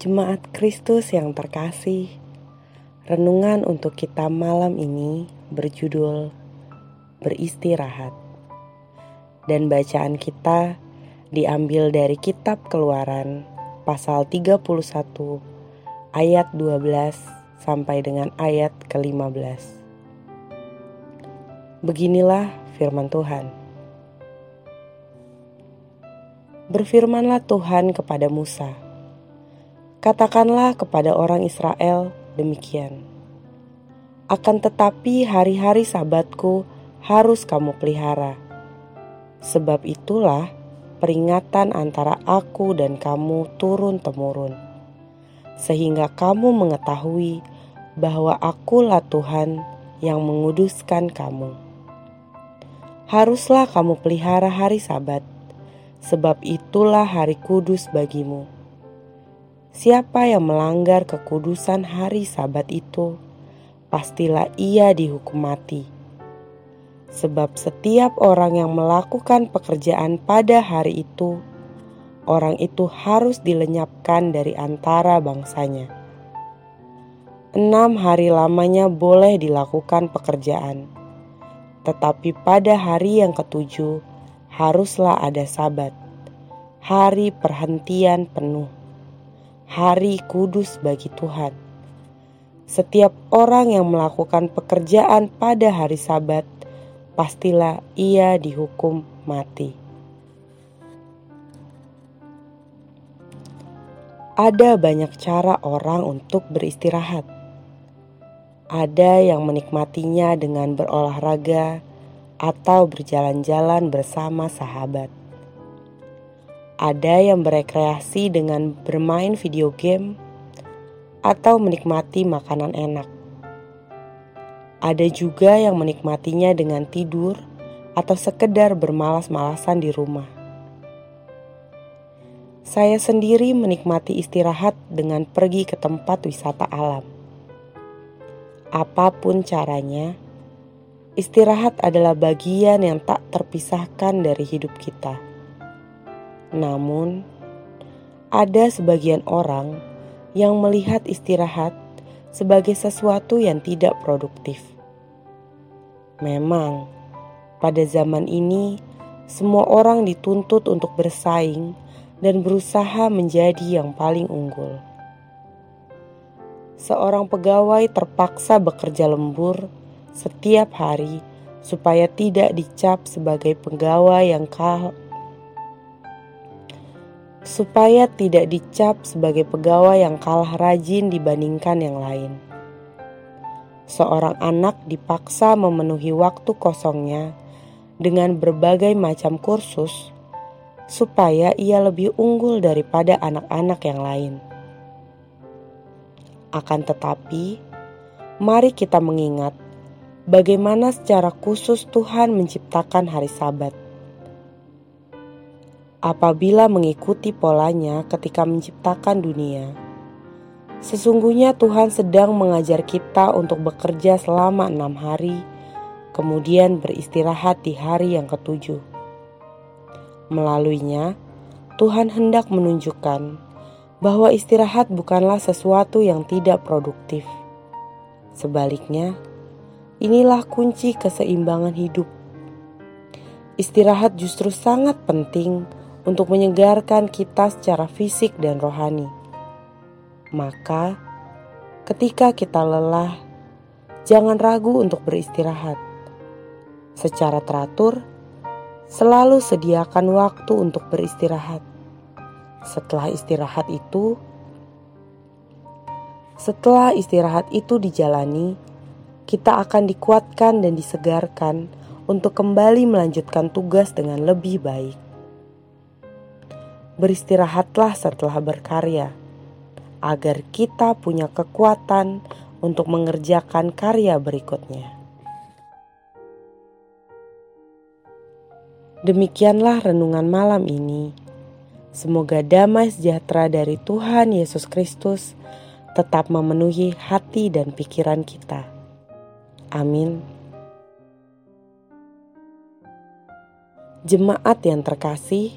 Jemaat Kristus yang terkasih, renungan untuk kita malam ini berjudul Beristirahat. Dan bacaan kita diambil dari kitab Keluaran pasal 31 ayat 12 sampai dengan ayat ke-15. Beginilah firman Tuhan. Berfirmanlah Tuhan kepada Musa, Katakanlah kepada orang Israel demikian. Akan tetapi hari-hari sabatku harus kamu pelihara. Sebab itulah peringatan antara aku dan kamu turun-temurun. Sehingga kamu mengetahui bahwa akulah Tuhan yang menguduskan kamu. Haruslah kamu pelihara hari sabat, sebab itulah hari kudus bagimu Siapa yang melanggar kekudusan hari Sabat itu, pastilah ia dihukum mati. Sebab setiap orang yang melakukan pekerjaan pada hari itu, orang itu harus dilenyapkan dari antara bangsanya. Enam hari lamanya boleh dilakukan pekerjaan, tetapi pada hari yang ketujuh haruslah ada Sabat, hari perhentian penuh hari kudus bagi Tuhan. Setiap orang yang melakukan pekerjaan pada hari Sabat, pastilah ia dihukum mati. Ada banyak cara orang untuk beristirahat. Ada yang menikmatinya dengan berolahraga atau berjalan-jalan bersama sahabat. Ada yang berekreasi dengan bermain video game atau menikmati makanan enak. Ada juga yang menikmatinya dengan tidur atau sekedar bermalas-malasan di rumah. Saya sendiri menikmati istirahat dengan pergi ke tempat wisata alam. Apa pun caranya, istirahat adalah bagian yang tak terpisahkan dari hidup kita. Namun, ada sebagian orang yang melihat istirahat sebagai sesuatu yang tidak produktif. Memang, pada zaman ini semua orang dituntut untuk bersaing dan berusaha menjadi yang paling unggul. Seorang pegawai terpaksa bekerja lembur setiap hari supaya tidak dicap sebagai pegawai yang supaya tidak dicap sebagai pegawai yang kalah rajin dibandingkan yang lain. Seorang anak dipaksa memenuhi waktu kosongnya dengan berbagai macam kursus supaya ia lebih unggul daripada anak-anak yang lain. Akan tetapi, mari kita mengingat bagaimana secara khusus Tuhan menciptakan hari Sabat apabila mengikuti polanya ketika menciptakan dunia. Sesungguhnya Tuhan sedang mengajar kita untuk bekerja selama enam hari, kemudian beristirahat di hari yang ketujuh. Melaluinya, Tuhan hendak menunjukkan bahwa istirahat bukanlah sesuatu yang tidak produktif. Sebaliknya, inilah kunci keseimbangan hidup. Istirahat justru sangat penting untuk menyegarkan kita secara fisik dan rohani. Maka, ketika kita lelah, jangan ragu untuk beristirahat. Secara teratur, selalu sediakan waktu untuk beristirahat. Setelah istirahat itu, setelah istirahat itu dijalani, kita akan dikuatkan dan disegarkan untuk kembali melanjutkan tugas dengan lebih baik beristirahatlah setelah berkarya, agar kita punya kekuatan untuk mengerjakan karya berikutnya. Demikianlah renungan malam ini. Semoga damai sejahtera dari Tuhan Yesus Kristus tetap memenuhi hati dan pikiran kita. Amin. Jemaat yang terkasih,